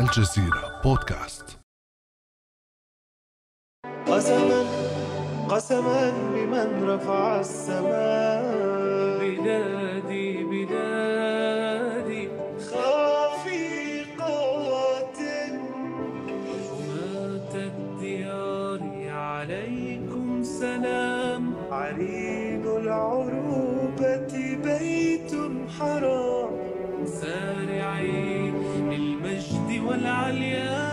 الجزيرة بودكاست. قسما قسما بمن رفع السماء. بلادي بلادي خافقات حماة الديار عليكم سلام. عرين العروبة بيت حرام. والعليا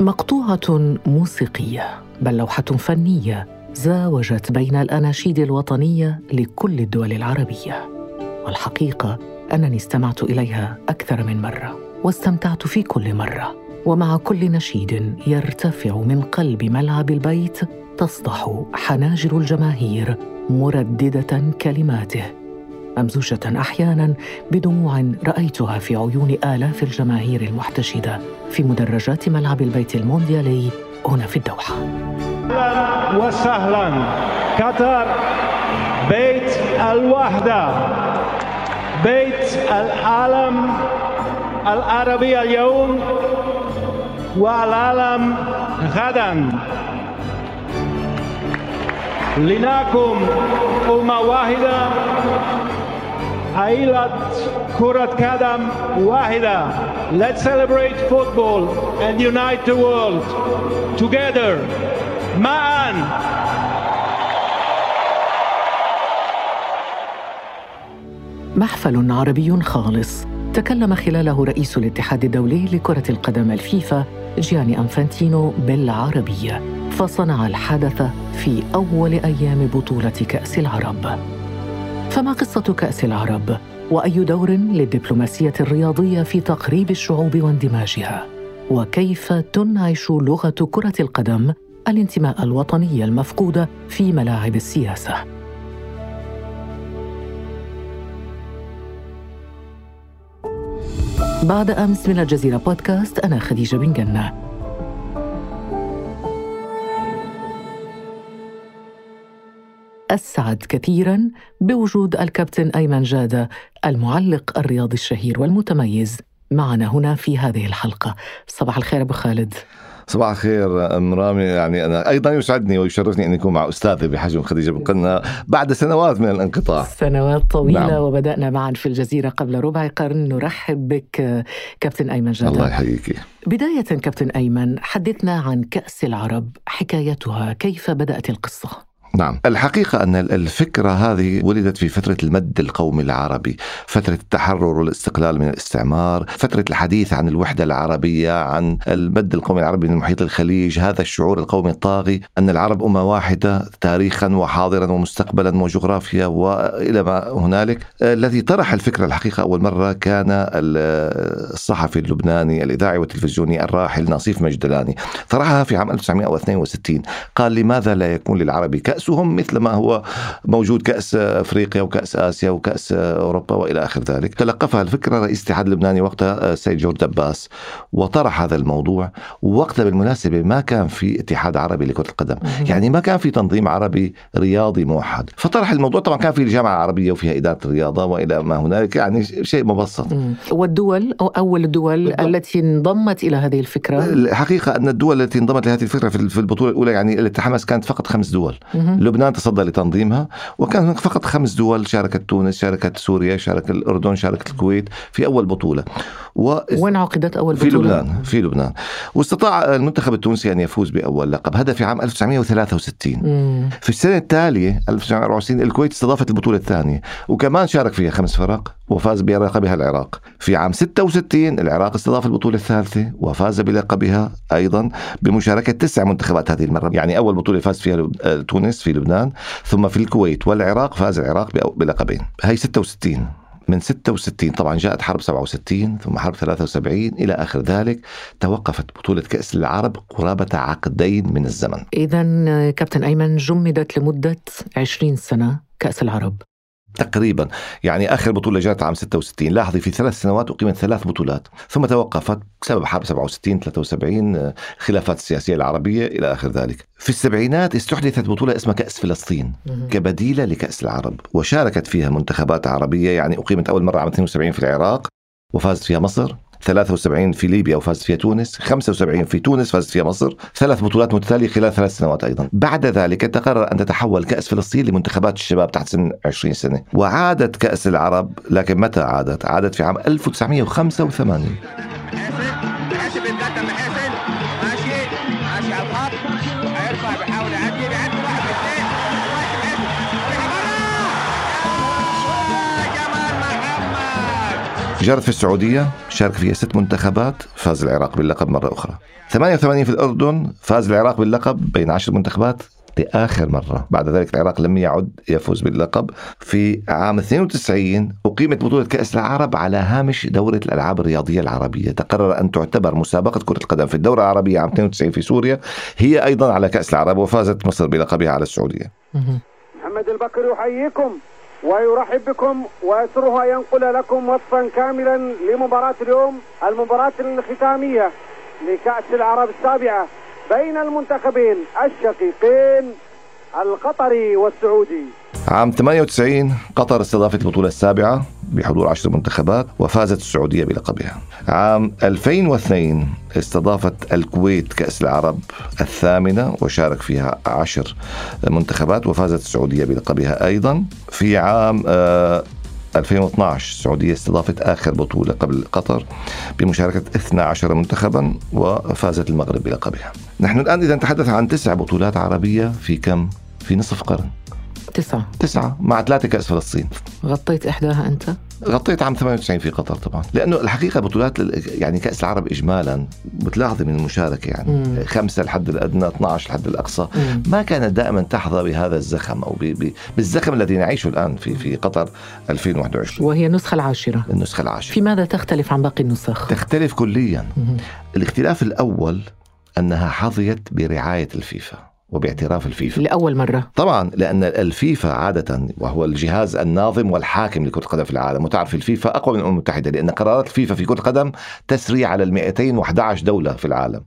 مقطوعة موسيقية بل لوحة فنية زاوجت بين الأناشيد الوطنية لكل الدول العربية. والحقيقة أنني استمعت إليها أكثر من مرة واستمتعت في كل مرة ومع كل نشيد يرتفع من قلب ملعب البيت تصدح حناجر الجماهير مرددة كلماته. ممزوجة أحيانا بدموع رأيتها في عيون آلاف الجماهير المحتشدة في مدرجات ملعب البيت المونديالي هنا في الدوحة. أهلا وسهلا. قطر بيت الوحدة. بيت العالم العربي اليوم والعالم غدا. لنكن أمة واحدة. عائلة كرة قدم واحدة. Let's celebrate football and unite the world together. معا. محفل عربي خالص. تكلم خلاله رئيس الاتحاد الدولي لكرة القدم الفيفا جياني أنفانتينو بالعربية. فصنع الحدث في أول أيام بطولة كأس العرب. فما قصة كأس العرب؟ وأي دور للدبلوماسية الرياضية في تقريب الشعوب واندماجها؟ وكيف تنعش لغة كرة القدم الانتماء الوطني المفقود في ملاعب السياسة؟ بعد أمس من الجزيرة بودكاست أنا خديجة بن جنة. أسعد كثيرا بوجود الكابتن أيمن جادة المعلق الرياضي الشهير والمتميز. معنا هنا في هذه الحلقة. صباح الخير أبو خالد. صباح الخير أم رامي. يعني أنا أيضا يسعدني ويشرفني أن يكون مع أستاذي بحجم خديجة بن قنا بعد سنوات من الانقطاع. سنوات طويلة نعم. وبدأنا معا في الجزيرة قبل ربع قرن. نرحب بك كابتن أيمن جادة. الله يحييك. بداية كابتن أيمن حدثنا عن كأس العرب حكايتها كيف بدأت القصة؟ نعم. الحقيقة أن الفكرة هذه ولدت في فترة المد القومي العربي فترة التحرر والاستقلال من الاستعمار فترة الحديث عن الوحدة العربية عن المد القومي العربي من محيط الخليج هذا الشعور القومي الطاغي أن العرب أمة واحدة تاريخا وحاضرا ومستقبلا وجغرافيا وإلى ما هنالك. الذي طرح الفكرة الحقيقة أول مرة كان الصحفي اللبناني الإذاعي والتلفزيوني الراحل نصيف مجدلاني طرحها في عام 1962 قال لماذا لا يكون للعرب كأسهم مثل ما هو موجود كأس أفريقيا وكأس آسيا وكأس أوروبا وإلى آخر ذلك. تلقفها الفكرة رئيس الاتحاد اللبناني وقتها السيد جورج دباس وطرح هذا الموضوع وقتها بالمناسبة ما كان في اتحاد عربي لكرة القدم. يعني ما كان في تنظيم عربي رياضي موحد. فطرح الموضوع طبعا كان في الجامعة العربية وفيها إدارة الرياضة وإلى ما هنالك يعني شيء مبسط. والدول أو أول الدول بالضبط. التي انضمت إلى هذه الفكرة؟ الحقيقة أن الدول التي انضمت لهذه الفكرة في في البطولة الأولى يعني التي تحمس كانت فقط خمس دول. لبنان تصدى لتنظيمها وكان هناك فقط خمس دول شاركت تونس شاركت سوريا شارك الأردن شاركت الكويت في أول بطولة. و... وين عقدت أول في بطولة؟ لبنان في لبنان. واستطاع المنتخب التونسي أن يفوز بأول لقب هذا في عام 1963 مم. في السنة التالية 1964 الكويت استضافت البطولة الثانية وكمان شارك فيها خمس فرق وفاز بلقبها العراق. في عام 66 العراق استضاف البطولة الثالثة وفاز بلقبها أيضا بمشاركة تسع منتخبات هذه المرة. يعني أول بطولة فاز فيها آه، تونس في لبنان ثم في الكويت والعراق فاز العراق بلقبين. هي 66 من 66 طبعا جاءت حرب 67 ثم حرب 73 إلى آخر ذلك توقفت بطولة كأس العرب قرابة عقدين من الزمن. إذا كابتن أيمن جمدت لمدة 20 سنة كأس العرب. تقريبا. يعني آخر بطولة جاءت عام 66 لاحظي في ثلاث سنوات أقيمت ثلاث بطولات ثم توقفت بسبب حرب 67 73 خلافات السياسيه العربية إلى آخر ذلك. في السبعينات استحدثت بطولة اسمها كأس فلسطين كبديلة لكأس العرب وشاركت فيها منتخبات عربية. يعني أقيمت أول مرة عام 72 في العراق وفازت فيها مصر 73 في ليبيا وفازت فيها تونس 75 في تونس فازت فيها مصر ثلاث بطولات متتالية خلال ثلاث سنوات أيضا. بعد ذلك تقرر أن تتحول كأس فلسطين لمنتخبات الشباب تحت سن 20 سنة. وعادت كأس العرب لكن متى عادت؟ عادت في عام 1985 جرت في السعودية شارك فيها ست منتخبات فاز العراق باللقب مرة أخرى. 88 في الأردن فاز العراق باللقب بين عشر منتخبات لآخر مرة. بعد ذلك العراق لم يعد يفوز باللقب. في عام 92 أقيمت بطولة كأس العرب على هامش دورة الألعاب الرياضية العربية. تقرر أن تعتبر مسابقة كرة القدم في الدورة العربية عام 92 في سوريا هي أيضا على كأس العرب وفازت مصر بلقبها على السعودية. محمد البكر يحييكم. ويرحب بكم ويسره أن ينقل لكم وصفا كاملا لمباراة اليوم المباراة الختامية لكأس العرب السابعة بين المنتخبين الشقيقين القطري والسعودي. عام 98 قطر استضافت البطولة السابعة بحضور عشر منتخبات وفازت السعودية بلقبها. عام 2002 استضافت الكويت كأس العرب الثامنة وشارك فيها عشر منتخبات وفازت السعودية بلقبها أيضا. في عام آه 2012 السعودية استضافت آخر بطولة قبل قطر بمشاركة 12 منتخبا وفازت المغرب بلقبها. نحن الآن إذا نتحدث عن تسع بطولات عربية في كم؟ في نصف قرن. تسعة. تسعة. مع ثلاثة كأس فلسطين. غطيت إحداها أنت؟ غطيت عام 98 في قطر طبعا. لأنه الحقيقة بطولات يعني كأس العرب اجمالا بتلاحظي من المشاركة يعني. مم. خمسة الحد الأدنى 12 الحد الأقصى. مم. ما كانت دائما تحظى بهذا الزخم أو ب- ب- بالزخم الذي نعيشه الآن في في قطر 2021 وهي النسخة العاشرة. النسخة العاشرة. في ماذا تختلف عن باقي النسخ؟ تختلف كليا. مهم. الاختلاف الأول أنها حظيت برعاية الفيفا. وباعتراف الفيفا. لأول مرة. طبعا لأن الفيفا عادة وهو الجهاز الناظم والحاكم لكرة القدم في العالم. وتعرف الفيفا أقوى من الأمم المتحدة لأن قرارات الفيفا في كرة القدم تسري على ال 211 دولة في العالم.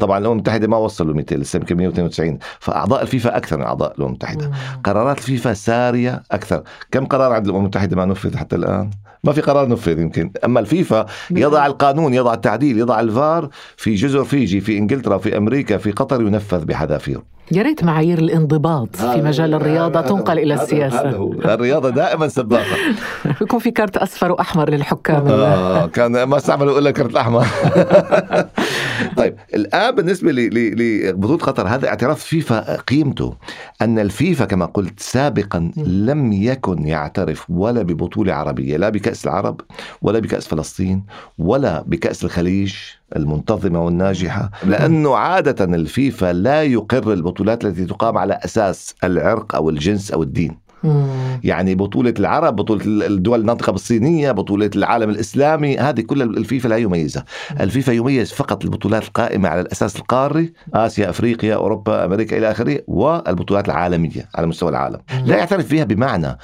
طبعا الأمم المتحدة ما وصلوا 200 لسه يمكن 192 فأعضاء الفيفا أكثر من أعضاء الأمم المتحدة. قرارات الفيفا سارية أكثر. كم قرار عند الأمم المتحدة ما نفذ حتى الآن؟ ما في قرار نفذ يمكن. أما الفيفا يضع القانون يضع التعديل يضع الفار في جزر فيجي في إنجلترا في أمريكا في قطر ينفذ بحذافير يا ريت معايير الانضباط في مجال الرياضة تنقل إلى السياسة. الرياضة دائما سباقة. يكون في كارت أصفر وأحمر للحكام. آه كان ما استعملوا إلا الكرت الأحمر. طيب الان بالنسبة ل- ل- لبطوله قطر هذا اعتراف فيفا قيمته. أن الفيفا كما قلت سابقا لم يكن يعترف ولا ببطولة عربية لا بكأس العرب ولا بكأس فلسطين ولا بكأس الخليج المنتظمة والناجحة لأنه عادة الفيفا لا يقر البطولات التي تقام على أساس العرق أو الجنس أو الدين. مم. يعني بطولة العرب بطولة الدول الناطقة بالصينية بطولة العالم الإسلامي هذه كل الفيفا لا يميزها. الفيفا يميز فقط البطولات القائمة على الأساس القاري آسيا أفريقيا أوروبا أمريكا إلى آخره والبطولات العالمية على مستوى العالم. لا يعترف بها بمعنى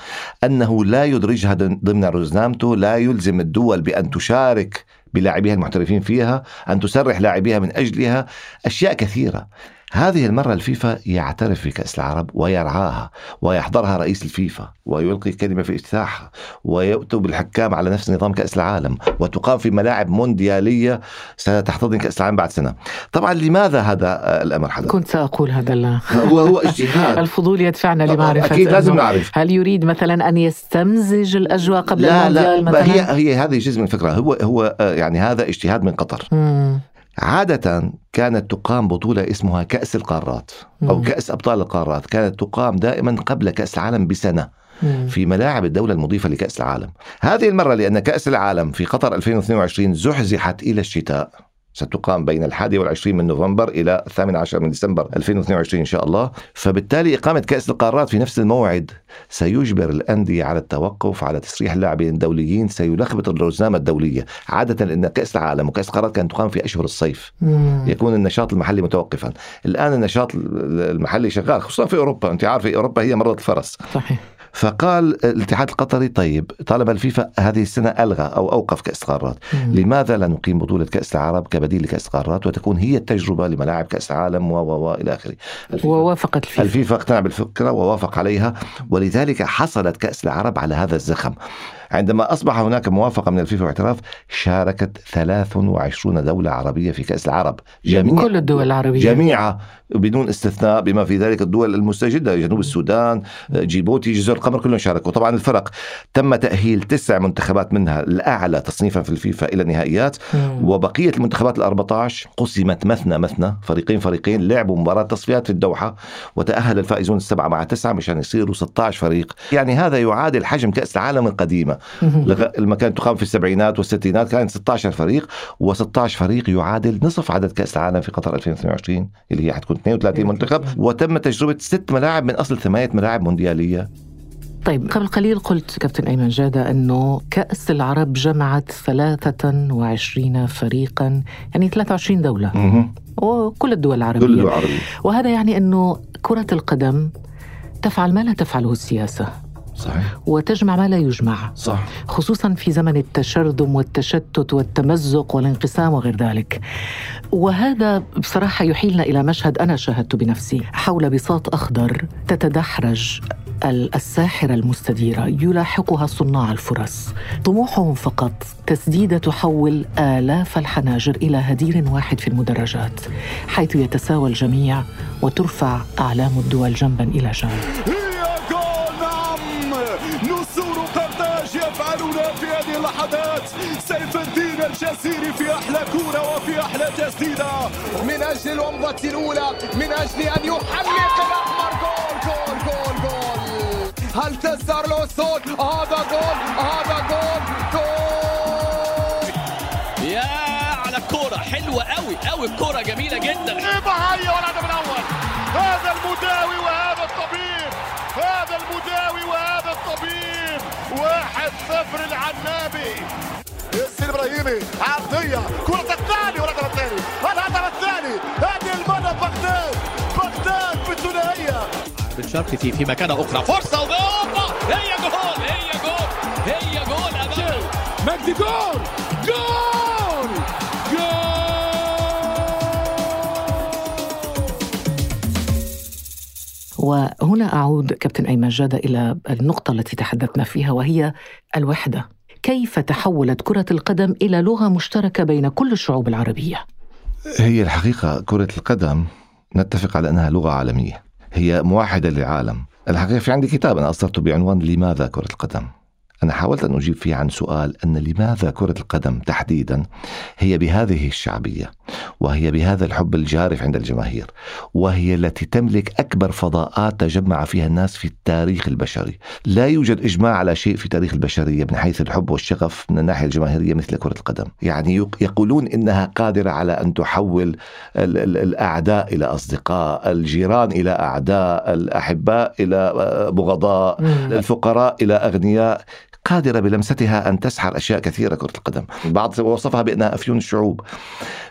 أنه لا يدرجها ضمن رزنامته لا يلزم الدول بأن تشارك بلاعبيها المحترفين فيها أن تسرح لاعبيها من أجلها. أشياء كثيرة. هذه المرة الفيفا يعترف بكأس العرب ويرعاها ويحضرها رئيس الفيفا ويلقي كلمة في افتتاحها ويكتب الحكام على نفس نظام كأس العالم وتقام في ملاعب مونديالية ستحتضن كأس العالم بعد سنة طبعا لماذا هذا الأمر حدث؟ كنت سأقول هذا لا هو هو اجتهاد الفضول يدفعنا طبعاً، لمعرفة أكيد لازم نعرف. هل يريد مثلا أن يستمزج الأجواء قبل لا المونديال لا مثلا هي هي هذه جزء من الفكرة هو هو آه، يعني هذا اجتهاد من قطر مم. عادة كانت تقام بطولة اسمها كأس القارات أو مم. كأس أبطال القارات كانت تقام دائما قبل كأس العالم بسنة مم. في ملاعب الدولة المضيفة لكأس العالم هذه المرة لأن كأس العالم في قطر 2022 زحزحت إلى الشتاء ستقام بين الحادي والعشرين من نوفمبر إلى الثامن عشر من ديسمبر 2022 إن شاء الله. فبالتالي إقامة كأس القارات في نفس الموعد سيجبر الأندية على التوقف على تسريح اللاعبين الدوليين سيلخبط الرزنامة الدولية. عادة أن كأس العالم وكأس القارات كانت تقام في أشهر الصيف. مم. يكون النشاط المحلي متوقفا. الآن النشاط المحلي شغال خصوصا في أوروبا. أنت عارف أوروبا هي مرض الفرس. صحيح. فقال الاتحاد القطري طيب طالما الفيفا هذه السنة ألغى أو أوقف كأس القارات. لماذا لا نقيم بطولة كأس العرب كبديل لكأس القارات وتكون هي التجربة لملاعب كأس العالم و و إلى آخره؟ ووافقت الفيفا. الفيفا اقتنع بالفكرة ووافق عليها ولذلك حصلت كأس العرب على هذا الزخم. عندما أصبح هناك موافقة من الفيفا واعتراف شاركت 23 دولة عربية في كأس العرب. جميع كل الدول العربية. جميعها بدون استثناء بما في ذلك الدول المستجدة جنوب السودان جيبوتي جزر القمر كلهم شاركوا. طبعا الفرق. تم تأهيل تسع منتخبات منها الأعلى تصنيفا في الفيفا إلى النهائيات. وبقية المنتخبات ال 14 قسمت مثنى مثنى فريقين فريقين لعبوا مباراة تصفيات في الدوحة. وتأهل الفائزون السبعة مع تسعة مشان يصيروا 16 فريق. يعني هذا يعادل حجم كأس العالم القديمة. لما كانت تقام في السبعينات والستينات كانت 16 فريق و16 فريق يعادل نصف عدد كأس العالم في قطر 2022 اللي هي حتكون 32 منتخب وتم تجربة ست ملاعب من أصل ثمانية ملاعب مونديالية. طيب قبل قليل قلت كابتن أيمن جادة أنه كأس العرب جمعت 23 فريقا يعني 23 دولة. وكل الدول العربية. كل الدول العربية. وهذا يعني أنه كرة القدم تفعل ما لا تفعله السياسة. صحيح. وتجمع ما لا يجمع صح. خصوصا في زمن التشرذم والتشتت والتمزق والانقسام وغير ذلك. وهذا بصراحة يحيلنا إلى مشهد أنا شاهدته بنفسي. حول بساط أخضر تتدحرج ال- الساحرة المستديرة يلاحقها صناع الفرص. طموحهم فقط تسديدة تحول آلاف الحناجر إلى هدير واحد في المدرجات حيث يتساوى الجميع وترفع أعلام الدول جنبا إلى جنب اللحظات سيف الدين الجزيري في أحلى كورة وفي أحلى تسديده من أجل الومضه الأولى من أجل أن يحلق الأحمر. جول جول جول جول. هل تزدهر الاسود هذا جول هذا جول جول. يا على الكورة. حلوة قوي قوي الكورة جميلة جدا. ايبا هيا والهدف الأول هذا المداوي وهذا الطبيب. هذا المداوي وهذا الطبيب. واحد صفر العنابي ياسين إبراهيمي عرضية كرة الثاني والهدف الثاني الهدف الثاني هذه المرة بغداد بغداد بالثنائية. بن شرقي في في مكانة أخرى. فرصة وأوبا هي جول هي جول هي جول أمام مجدي جول! جول! وهنا أعود كابتن أيمن جادة إلى النقطة التي تحدثنا فيها وهي الوحدة. كيف تحولت كرة القدم إلى لغة مشتركة بين كل الشعوب العربية؟ هي الحقيقة كرة القدم نتفق على أنها لغة عالمية. هي موحدة للعالم. الحقيقة في عندي كتاب أنا أصدرته بعنوان لماذا كرة القدم؟ أنا حاولت أن أجيب فيه عن سؤال أن لماذا كرة القدم تحديدا هي بهذه الشعبية. وهي بهذا الحب الجارف عند الجماهير وهي التي تملك أكبر فضاءات تجمع فيها الناس في التاريخ البشري. لا يوجد إجماع على شيء في تاريخ البشرية من حيث الحب والشغف من الناحية الجماهيرية مثل كرة القدم. يعني يق- يقولون إنها قادرة على أن تحول ال- ال- الأعداء إلى أصدقاء الجيران إلى أعداء الأحباء إلى آه، بغضاء الفقراء إلى أغنياء. قادرة بلمستها أن تسحر أشياء كثيرة كرة القدم. البعض وصفها بأنها أفيون الشعوب.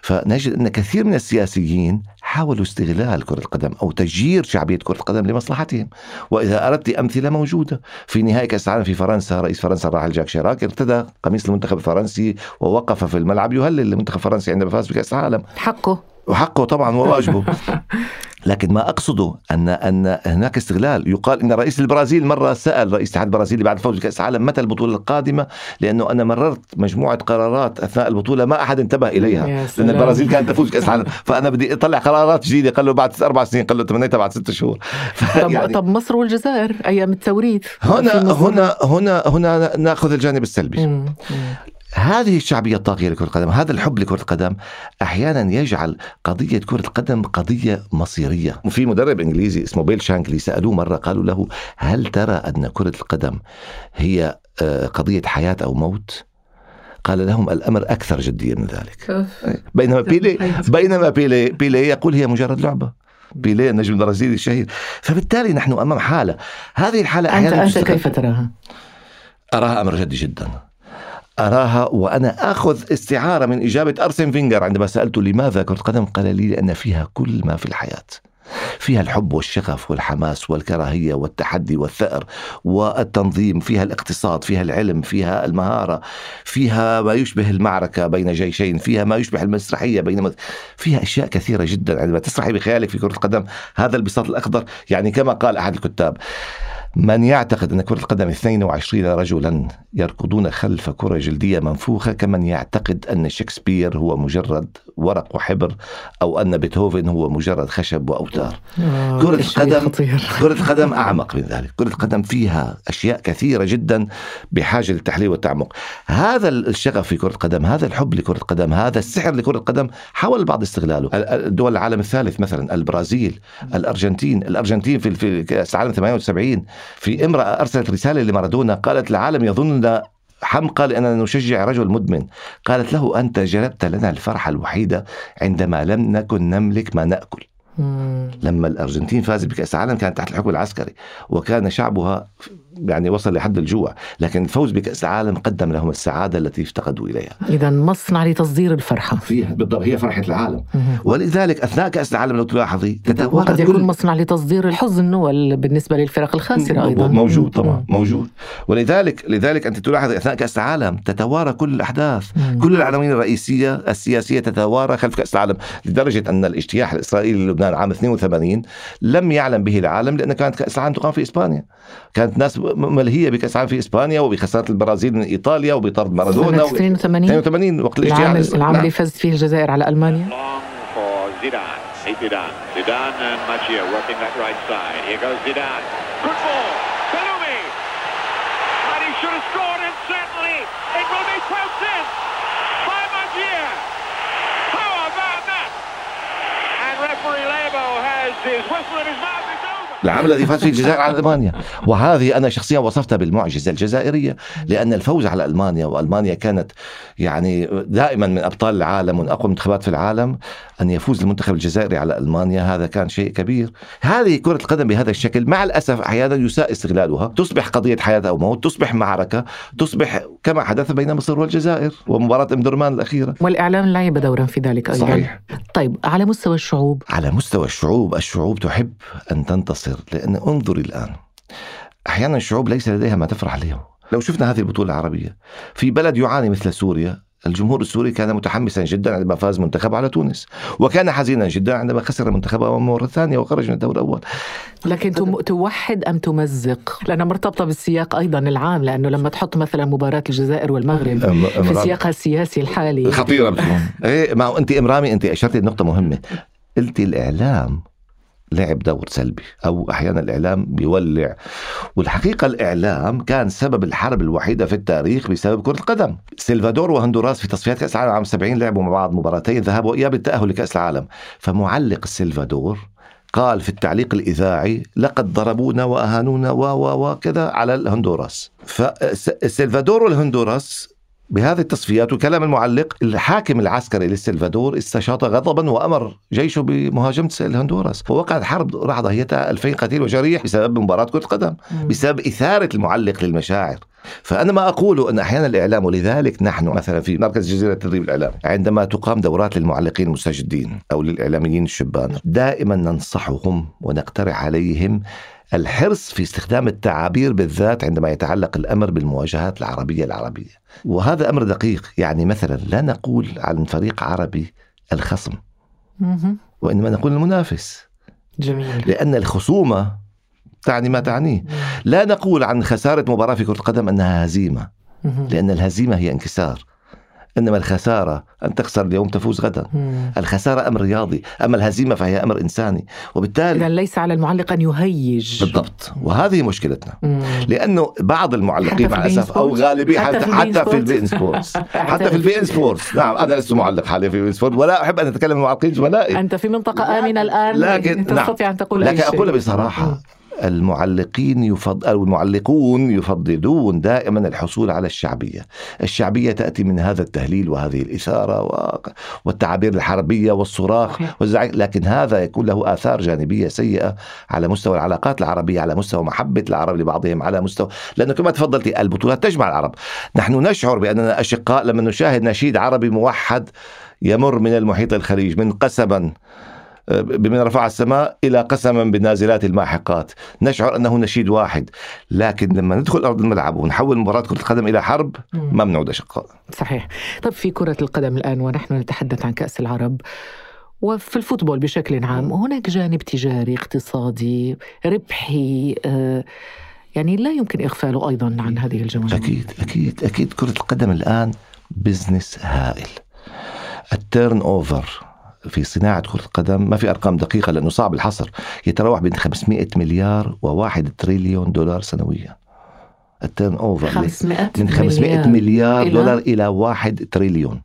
فنجد أن كثير من السياسيين حاولوا استغلال كرة القدم أو تجيير شعبية كرة القدم لمصلحتهم. وإذا أردت أمثلة موجودة. في نهائي كأس العالم في فرنسا رئيس فرنسا الراحل جاك شيراك ارتدى قميص المنتخب الفرنسي ووقف في الملعب يهلل المنتخب الفرنسي عندما فاز بكأس العالم. حقه. وحقه طبعا وواجبه لكن ما أقصده ان أن هناك استغلال. يقال إن رئيس البرازيل مرة سأل رئيس الاتحاد البرازيلي بعد الفوز بكأس العالم متى البطولة القادمة؟ لأنه أنا مررت مجموعة قرارات أثناء البطولة ما أحد انتبه إليها. لأن. البرازيل كانت تفوز بكأس العالم. فأنا بدي أطلع قرارات جديدة. قال له بعد أربع سنين. قال له تمنيتها بعد ست شهور. طب, يعني طب مصر والجزائر أيام التوريد في هنا. هنا هنا هنا ناخذ الجانب السلبي. مم. مم. هذه الشعبية الطاغية لكرة القدم هذا الحب لكرة القدم أحيانا يجعل قضية كرة القدم قضية مصيرية. وفي مدرب إنجليزي اسمه بيل شانكلي سألوه مرة قالوا له هل ترى أن كرة القدم هي آه، قضية حياة أو موت؟ قال لهم الأمر أكثر جدية من ذلك. بينما بيلي بينما بيلي بيلي يقول هي مجرد لعبة. بيلي النجم البرازيلي الشهير. فبالتالي نحن أمام حالة هذه الحالة أنت تستغل- كيف تراها؟ أراها أمر جدي جدا. أراها وأنا آخذ استعارة من إجابة أرسن فينجر عندما سالته لماذا كرة قدم قال لي لأن فيها كل ما في الحياة. فيها الحب والشغف والحماس والكراهية والتحدي والثأر والتنظيم فيها الاقتصاد فيها العلم فيها المهارة فيها ما يشبه المعركة بين جيشين فيها ما يشبه المسرحية بين فيها أشياء كثيرة جدا. عندما تسرحي بخيالك في كرة القدم هذا البساط الأخضر يعني كما قال أحد الكتاب من يعتقد أن كرة القدم 22 رجلا يركضون خلف كرة جلدية منفوخة كمن يعتقد أن شكسبير هو مجرد ورق وحبر أو أن بيتهوفن هو مجرد خشب وأوتار. آه، كرة القدم كرة القدم أعمق من ذلك. كرة القدم فيها أشياء كثيرة جدا بحاجة للتحليل والتعمق. هذا الشغف في كرة القدم هذا الحب لكرة القدم هذا السحر لكرة القدم حاول البعض استغلاله. ال- ال- دول العالم الثالث مثلا البرازيل الأرجنتين الأرجنتين في في كأس العالم 78 في امرأة أرسلت رسالة لمارادونا قالت العالم يظننا حمقى لأننا نشجع رجل مدمن قالت له أنت جلبت لنا الفرحة الوحيدة عندما لم نكن نملك ما نأكل. لما الأرجنتين فازت بكأس العالم كانت تحت الحكم العسكري وكان شعبها يعني وصل لحد الجوع لكن الفوز بكأس العالم قدم لهم السعادة التي افتقدوا إليها. إذا مصنع لتصدير الفرحة. فيها بالضبط هي فرحة العالم. ولذلك أثناء كأس العالم لو تلاحظي وقد يكون كل- مصنع لتصدير الحزن وال- بالنسبة للفرق الخاسرة أيضا. موجود طبعا. موجود. ولذلك لذلك أنت تلاحظ أثناء كأس العالم تتوارى كل الأحداث. مم. كل العناوين الرئيسية السياسية تتوارى خلف كأس العالم لدرجة أن الاجتياح الإسرائيلي للبنان عام 82 لم يعلم به العالم لأن كانت كأس العالم تقام في إسبانيا. كانت ناس ملهية بكأس العالم في إسبانيا وبخسارة البرازيل من إيطاليا وبطرد مارادونا و... 82 وقت الاجتياح العام اللي فازت فيه الجزائر على ألمانيا referee Lebo has his whistle in his mouth. العام الذي فاز فيه الجزائر على ألمانيا. وهذه أنا شخصيا وصفتها بالمعجزة الجزائرية لأن الفوز على ألمانيا وألمانيا كانت يعني دائما من أبطال العالم ومن أقوى المنتخبات في العالم أن يفوز المنتخب الجزائري على ألمانيا هذا كان شيء كبير. هذه كرة القدم بهذا الشكل مع الأسف أحيانا يساء استغلالها. تصبح قضية حياة أو موت تصبح معركة تصبح كما حدث بين مصر والجزائر ومباراة ام درمان الأخيرة. والإعلام لعب دورا في ذلك أيضا. صحيح. طيب على مستوى الشعوب؟ على مستوى الشعوب الشعوب تحب أن تنتصر. لأن انظري الآن. أحيانا الشعوب ليس لديها ما تفرح له لو شفنا هذه البطولة العربية في بلد يعاني مثل سوريا الجمهور السوري كان متحمسا جدا عندما فاز منتخبه على تونس وكان حزينا جدا عندما خسر منتخبه امام موريتانيا وخرج من الدور الأول. لكن تم- توحد أم تمزق؟ لأنها مرتبطة بالسياق أيضا العام لأنه لما تحط مثلا مباراة الجزائر والمغرب أم- في أمرام. سياقها السياسي الحالي. خطيره بتكون إيه ما أنت إمرامي أنت اشرتي لنقطه مهمة. قلتي الإعلام لعب دور سلبي أو أحيانا الإعلام بيولع. والحقيقة الإعلام كان سبب الحرب الوحيدة في التاريخ بسبب كرة القدم. سلفادور وهندوراس في تصفيات كأس العالم عام 70 لعبوا مع بعض مباراتين ذهاب وإياب التأهل لكأس العالم. فمعلق السلفادور قال في التعليق الإذاعي لقد ضربونا وأهانونا و و وكذا على الهندوراس. فالسلفادور والهندوراس بهذه التصفيات وكلام المعلق الحاكم العسكري للسلفادور استشاط غضبا وأمر جيشه بمهاجمة الهندوراس. ووقعت حرب راح ضحيتها 2000 قتيل وجريح بسبب مباراة كرة قدم بسبب إثارة المعلق للمشاعر. فأنا ما أقول أن أحيانا الإعلام ولذلك نحن مثلا في مركز جزيرة تدريب الإعلام عندما تقام دورات للمعلقين المستجدين أو للإعلاميين الشبان دائما ننصحهم ونقترح عليهم الحرص في استخدام التعابير بالذات عندما يتعلق الأمر بالمواجهات العربية العربية. وهذا أمر دقيق يعني مثلا لا نقول عن فريق عربي الخصم. مهم. وإنما نقول المنافس. جميل. لأن الخصومة تعني ما تعنيه. لا نقول عن خسارة مباراة في كرة القدم أنها هزيمة. مهم. لأن الهزيمة هي انكسار. إنما الخسارة أن تخسر اليوم تفوز غدا. مم. الخسارة أمر رياضي أما الهزيمة فهي أمر إنساني. وبالتالي إذا ليس على المعلق أن يهيج. بالضبط. وهذه مشكلتنا. مم. لأنه بعض المعلقين مع إن أو سبورت؟ غالبيه حتى حتى في البي إن سبورتس؟ حتى في البي ان سبورتس. نعم أنا لست معلق حاليا في البي ان سبورت ولا أحب أن أتكلم مع معلقين زملائي. أنت في منطقة آمنة الآن لكن نعم تستطيع أن تقول لكن أقول بصراحة المعلقين يفضل أو المعلقون يفضلون دائما الحصول على الشعبية. الشعبية تأتي من هذا التهليل وهذه الإثارة و- والتعابير الحربية والصراخ. والزعيق لكن هذا يكون له آثار جانبية سيئة على مستوى العلاقات العربية على مستوى محبة العرب لبعضهم على مستوى لأنه كما تفضلتي البطولات تجمع العرب. نحن نشعر بأننا أشقاء لما نشاهد نشيد عربي موحد يمر من المحيط الخليج من قسما بمن رفع السماء إلى قسما بالنازلات الماحقات. نشعر أنه نشيد واحد. لكن لما ندخل أرض الملعب ونحول مباراة كرة القدم إلى حرب ما بنعود أشقاء صحيح. طب في كرة القدم الآن ونحن نتحدث عن كأس العرب وفي الفوتبول بشكل عام هناك جانب تجاري اقتصادي ربحي آه، يعني لا يمكن إغفاله أيضا عن هذه الجوانب. أكيد أكيد أكيد. كرة القدم الآن business هائل. ال turnover في صناعة كرة القدم ما في أرقام دقيقة لأنه صعب الحصر يتراوح بين 500 مليار وواحد تريليون دولار سنويا. ال turnover 500 من 500 مليار. مليار دولار إلى واحد تريليون.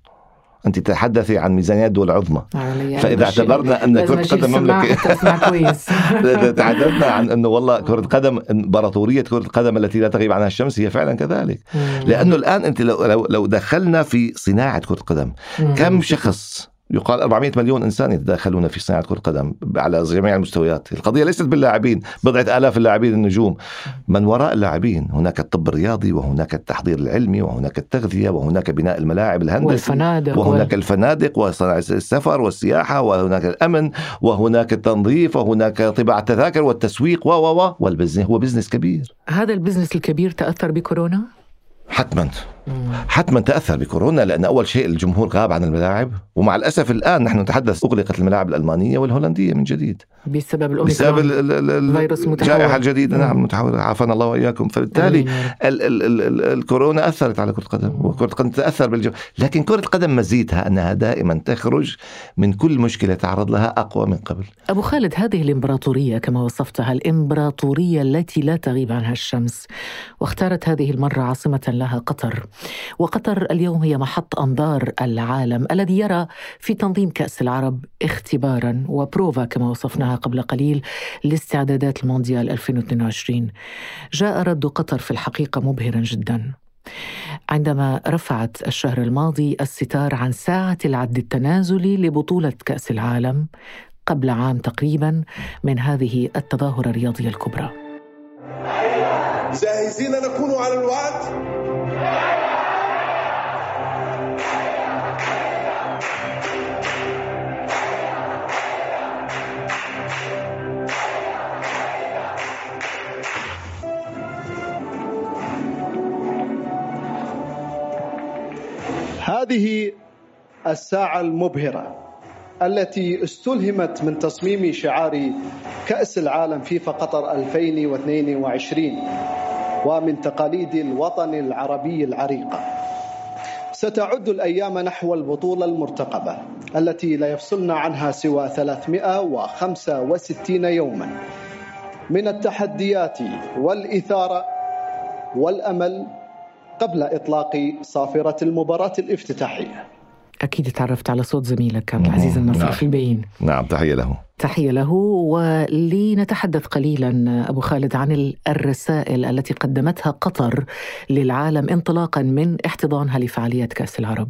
أنت تتحدثي عن ميزانيات دول عظمى. علي فإذا أشيل- اعتبرنا كرة أشيل القدم أسمع كويس. تحدثنا عن أنه والله كرة القدم إمبراطورية كرة القدم التي لا تغيب عنها الشمس هي فعلا كذلك. لأنه الآن أنت لو لو, لو دخلنا في صناعة كرة القدم كم شخص يقال 400 مليون إنسان يتداخلون في صناعة كرة القدم على جميع المستويات، القضية ليست باللاعبين، بضعة آلاف اللاعبين النجوم، من وراء اللاعبين، هناك الطب الرياضي وهناك التحضير العلمي وهناك التغذية وهناك بناء الملاعب الهندسي والفنادق وهناك وال- الفنادق وصناعة السفر والسياحة وهناك الأمن وهناك التنظيف وهناك طباعة التذاكر والتسويق و و و وال business هو business كبير. هذا البزنس الكبير تأثر بكورونا؟ حتما. حتما تأثر بكورونا لأن أول شيء الجمهور غاب عن الملاعب ومع الأسف الآن نحن نتحدث أغلقت الملاعب الألمانية والهولندية من جديد. بسبب بسبب الأوميكرون ال- ال- ال- فيروس متحول. الجائحه الجديده مم. نعم. متحول عافانا الله وإياكم. فبالتالي آمين يا رب. ال ال ال ال الكورونا أثرت على كرة القدم وكرة القدم تأثر بالجو. لكن كرة القدم مزيتها أنها دائما تخرج من كل مشكلة تعرض لها أقوى من قبل. أبو خالد هذه الإمبراطورية كما وصفتها الإمبراطورية التي لا تغيب عنها الشمس واختارت هذه المرة عاصمة لها قطر. وقطر اليوم هي محط أنظار العالم الذي يرى في تنظيم كأس العرب اختبارا وبروفا كما وصفناها قبل قليل لاستعدادات المونديال 2022 جاء رد قطر في الحقيقة مبهرا جدا. عندما رفعت الشهر الماضي الستار عن ساعة العد التنازلي لبطولة كأس العالم قبل عام تقريبا من هذه التظاهرة الرياضية الكبرى. جاهزين نكون على الوعد؟ هذه الساعة المبهرة التي استلهمت من تصميم شعار كأس العالم فيفا قطر 2022 ومن تقاليد الوطن العربي العريقة ستعد الأيام نحو البطولة المرتقبة التي لا يفصلنا عنها سوى 365 يوما. من التحديات والإثارة والأمل قبل إطلاق صافرة المباراة الافتتاحية. أكيد تعرفت على صوت زميلك عبد العزيز النصر نعم. في البيين. نعم تحية له. تحية له ولنتحدث قليلا أبو خالد عن ال- الرسائل التي قدمتها قطر للعالم انطلاقا من احتضانها لفعاليات كأس العرب.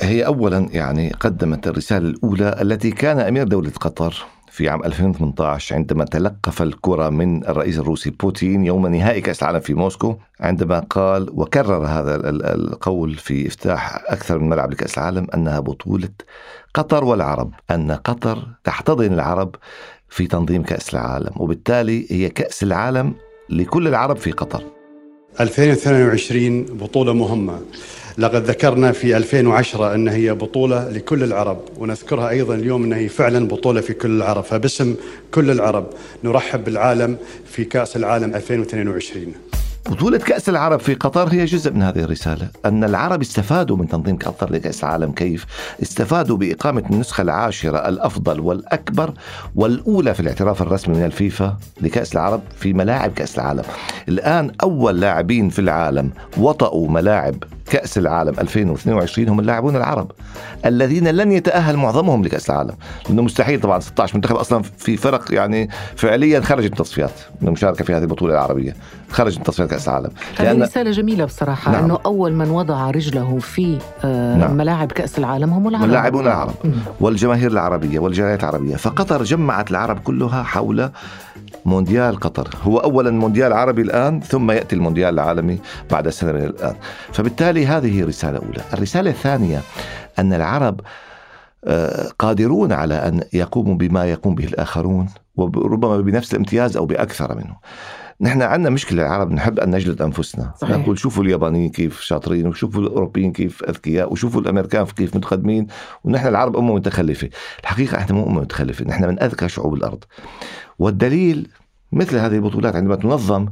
هي اولا يعني قدمت الرسالة الأولى التي كان أمير دولة قطر في عام 2018 عندما تلقف الكرة من الرئيس الروسي بوتين يوم نهائي كأس العالم في موسكو عندما قال وكرر هذا ال- ال- القول في افتتاح أكثر من ملعب لكأس العالم أنها بطولة قطر والعرب أن قطر تحتضن العرب في تنظيم كأس العالم وبالتالي هي كأس العالم لكل العرب في قطر. 2022 بطولة مهمة. لقد ذكرنا في 2010 أن هي بطولة لكل العرب ونذكرها أيضا اليوم أن هي فعلا بطولة في كل العرب. فباسم كل العرب نرحب بالعالم في كأس العالم 2022 بطولة كأس العرب في قطر هي جزء من هذه الرسالة. أن العرب استفادوا من تنظيم قطر لكأس العالم كيف؟ استفادوا بإقامة النسخة العاشرة الأفضل والأكبر والأولى في الاعتراف الرسمي من الفيفا لكأس العرب في ملاعب كأس العالم. الآن أول لاعبين في العالم وطأوا ملاعب كأس العالم 2022 هم اللاعبون العرب الذين لن يتأهل معظمهم لكأس العالم لأنه مستحيل طبعا 16 منتخب أصلا في فرق يعني فعليا خرج من التصفيات من المشاركة في هذه البطولة العربية خرج من تصفيات كأس العالم هذه رسالة جميلة بصراحة نعم. أنه أول من وضع رجله في آه نعم. ملاعب كأس العالم هم العرب واللاعبون العرب والجماهير العربية والجاليات العربية فقطر جمعت العرب كلها حول مونديال قطر هو أولا مونديال عربي الآن ثم يأتي المونديال العالمي بعد سنة من الآن فبالتالي هذه رسالة أولى الرسالة الثانية أن العرب آه، قادرون على أن يقوموا بما يقوم به الآخرون وربما بنفس الامتياز أو بأكثر منه. نحن عندنا مشكلة العرب نحب أن نجلد أنفسنا. صحيح. نقول شوفوا اليابانيين كيف شاطرين وشوفوا الأوروبيين كيف أذكياء وشوفوا الأمريكان كيف متقدمين ونحن العرب أمة متخلفة. الحقيقة إحنا مو أمة متخلفة نحن من أذكى شعوب الأرض. والدليل مثل هذه البطولات عندما تنظم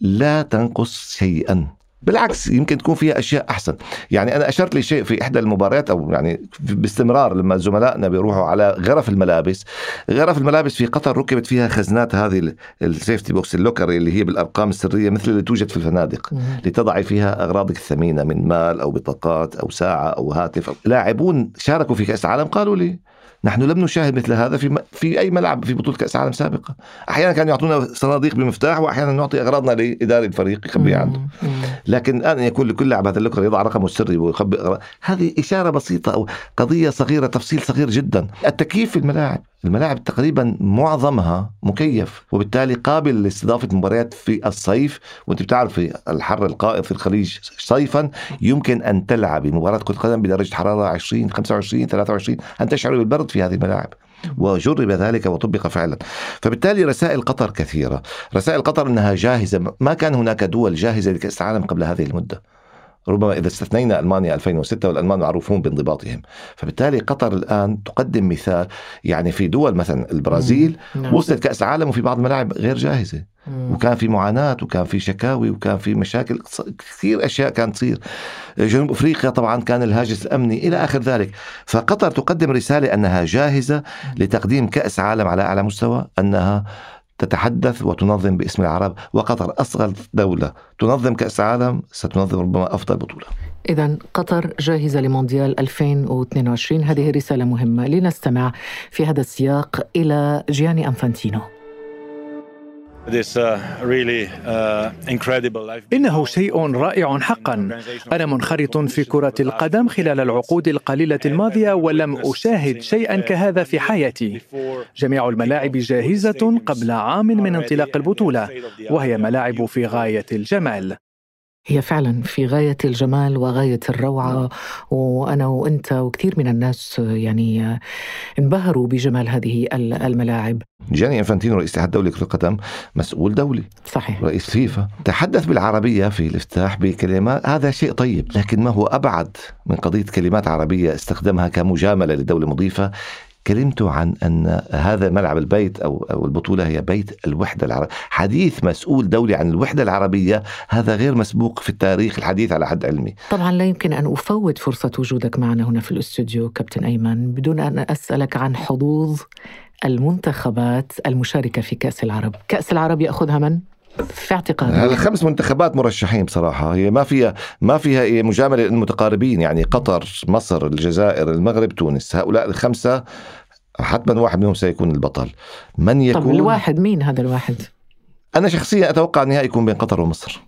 لا تنقص شيئا. بالعكس يمكن تكون فيها أشياء أحسن. يعني أنا أشرت لشيء في إحدى المباريات أو يعني باستمرار لما زملائنا بيروحوا على غرف الملابس. غرف الملابس في قطر ركبت فيها خزنات هذه ال safety box ال locker اللي هي بالأرقام السرية مثل اللي توجد في الفنادق. لتضعي فيها أغراضك الثمينة من مال أو بطاقات أو ساعة أو هاتف. لاعبون شاركوا في كأس العالم قالوا لي نحن لم نشاهد مثل هذا في في أي ملعب في بطولة كأس العالم سابقة. أحيانا كانوا يعطونا صناديق بمفتاح وأحيانا نعطي أغراضنا لاداري الفريق يخبيها عنده. لكن الآن يكون لكل لاعب هذا ال locker يضع رقمه السري ويخبي هذه إشارة بسيطة أو قضية صغيرة تفصيل صغير جدا. التكييف في الملاعب. الملاعب تقريبا معظمها مكيف وبالتالي قابل لاستضافة مباريات في الصيف. وأنت بتعرف في الحر القائم في الخليج صيفا يمكن أن تلعب مباراة كرة قدم بدرجة حرارة 20 25 23 أن تشعر بالبرد في هذه الملاعب. وجرب ذلك وطبق فعلا. فبالتالي رسائل قطر كثيرة. رسائل قطر أنها جاهزة. ما كان هناك دول جاهزة لكأس العالم قبل هذه المدة؟ ربما إذا استثنينا ألمانيا 2006 والألمان معروفون بانضباطهم. فبالتالي قطر الآن تقدم مثال يعني في دول مثلا البرازيل نعم. وصلت كأس العالم وفي بعض الملاعب غير جاهزة. وكان في معاناة وكان في شكاوي وكان في مشاكل كثير أشياء كانت تصير. جنوب أفريقيا طبعا كان الهاجس الأمني إلى آخر ذلك. فقطر تقدم رسالة أنها جاهزة لتقديم كأس عالم على أعلى مستوى أنها تتحدث وتنظم باسم العرب وقطر أصغر دولة. تنظم كأس عالم ستنظم ربما أفضل بطولة. إذا قطر جاهزة لمونديال 2022 هذه رسالة مهمة لنستمع في هذا السياق إلى جياني أنفانتينو. إنه شيء رائع حقا. أنا منخرط في كرة القدم خلال العقود القليلة الماضية ولم أشاهد شيئا كهذا في حياتي. جميع الملاعب جاهزة قبل عام من انطلاق البطولة وهي ملاعب في غاية الجمال. هي فعلا في غاية الجمال وغاية الروعة وأنا وأنت وكثير من الناس يعني انبهروا بجمال هذه الملاعب. جاني إنفانتينو رئيس الاتحاد الدولي لكرة القدم مسؤول دولي. صحيح. رئيس فيفا. تحدث بالعربية في الافتتاح بكلمات هذا شيء طيب لكن ما هو أبعد من قضية كلمات عربية استخدمها كمجاملة لدولة مضيفة كلمته عن أن هذا ملعب البيت أو أو البطولة هي بيت الوحدة العربيه، حديث مسؤول دولي عن الوحدة العربية هذا غير مسبوق في التاريخ الحديث على حد علمي. طبعا لا يمكن أن أفوت فرصة وجودك معنا هنا في الاستوديو كابتن أيمن بدون أن أسألك عن حظوظ المنتخبات المشاركة في كأس العرب، كأس العرب يأخذها من؟ في اعتقادي الخمس منتخبات مرشحين بصراحة. هي ما فيها ما فيها مجاملة للمتقاربين يعني قطر مصر الجزائر المغرب تونس. هؤلاء الخمسة حتما واحد منهم سيكون البطل. من يكون طب الواحد مين هذا الواحد؟ أنا شخصيا أتوقع النهائي يكون بين قطر ومصر.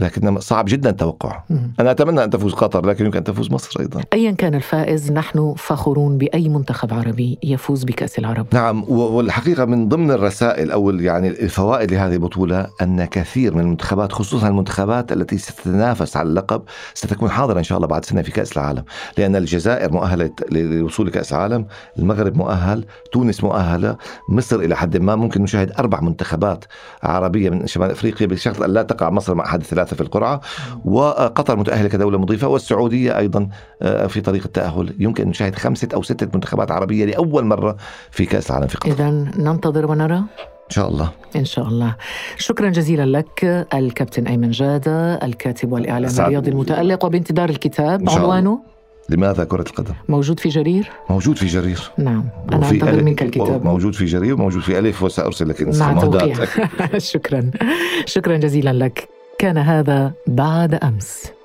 لكن صعب جدا التوقع أنا أتمنى أن تفوز قطر لكن يمكن أن تفوز مصر أيضا. أيا كان الفائز نحن فخورون بأي منتخب عربي يفوز بكأس العرب. نعم والحقيقة من ضمن الرسائل أو يعني الفوائد لهذه البطولة أن كثير من المنتخبات خصوصا المنتخبات التي ستتنافس على اللقب ستكون حاضرة إن شاء الله بعد سنة في كأس العالم. لأن الجزائر مؤهلة للوصول لكأس العالم المغرب مؤهل تونس مؤهلة مصر إلى حد ما ممكن نشاهد أربع منتخبات عربية من شمال أفريقيا بشرط أن لا تقع مصر مع أحد الثلاثة في القرعة وقطر متأهلة كدولة مضيفة والسعودية أيضا آه، في طريق التأهل. يمكن أن نشاهد خمسة أو ستة منتخبات عربية لأول مرة في كأس العالم في قطر. إذا ننتظر ونرى. إن شاء الله. إن شاء الله. شكرا جزيلا لك الكابتن أيمن جادة الكاتب والإعلام الرياضي المتألق وبانتظار الكتاب. عنوانه؟ لماذا كرة القدم؟ موجود في جرير؟ موجود في جرير. نعم. أنا أنتظر منك الكتاب. موجود في جرير وموجود في ألف وسأرسل لك مع شكرا. شكرا جزيلا لك. كان هذا بعد أمس.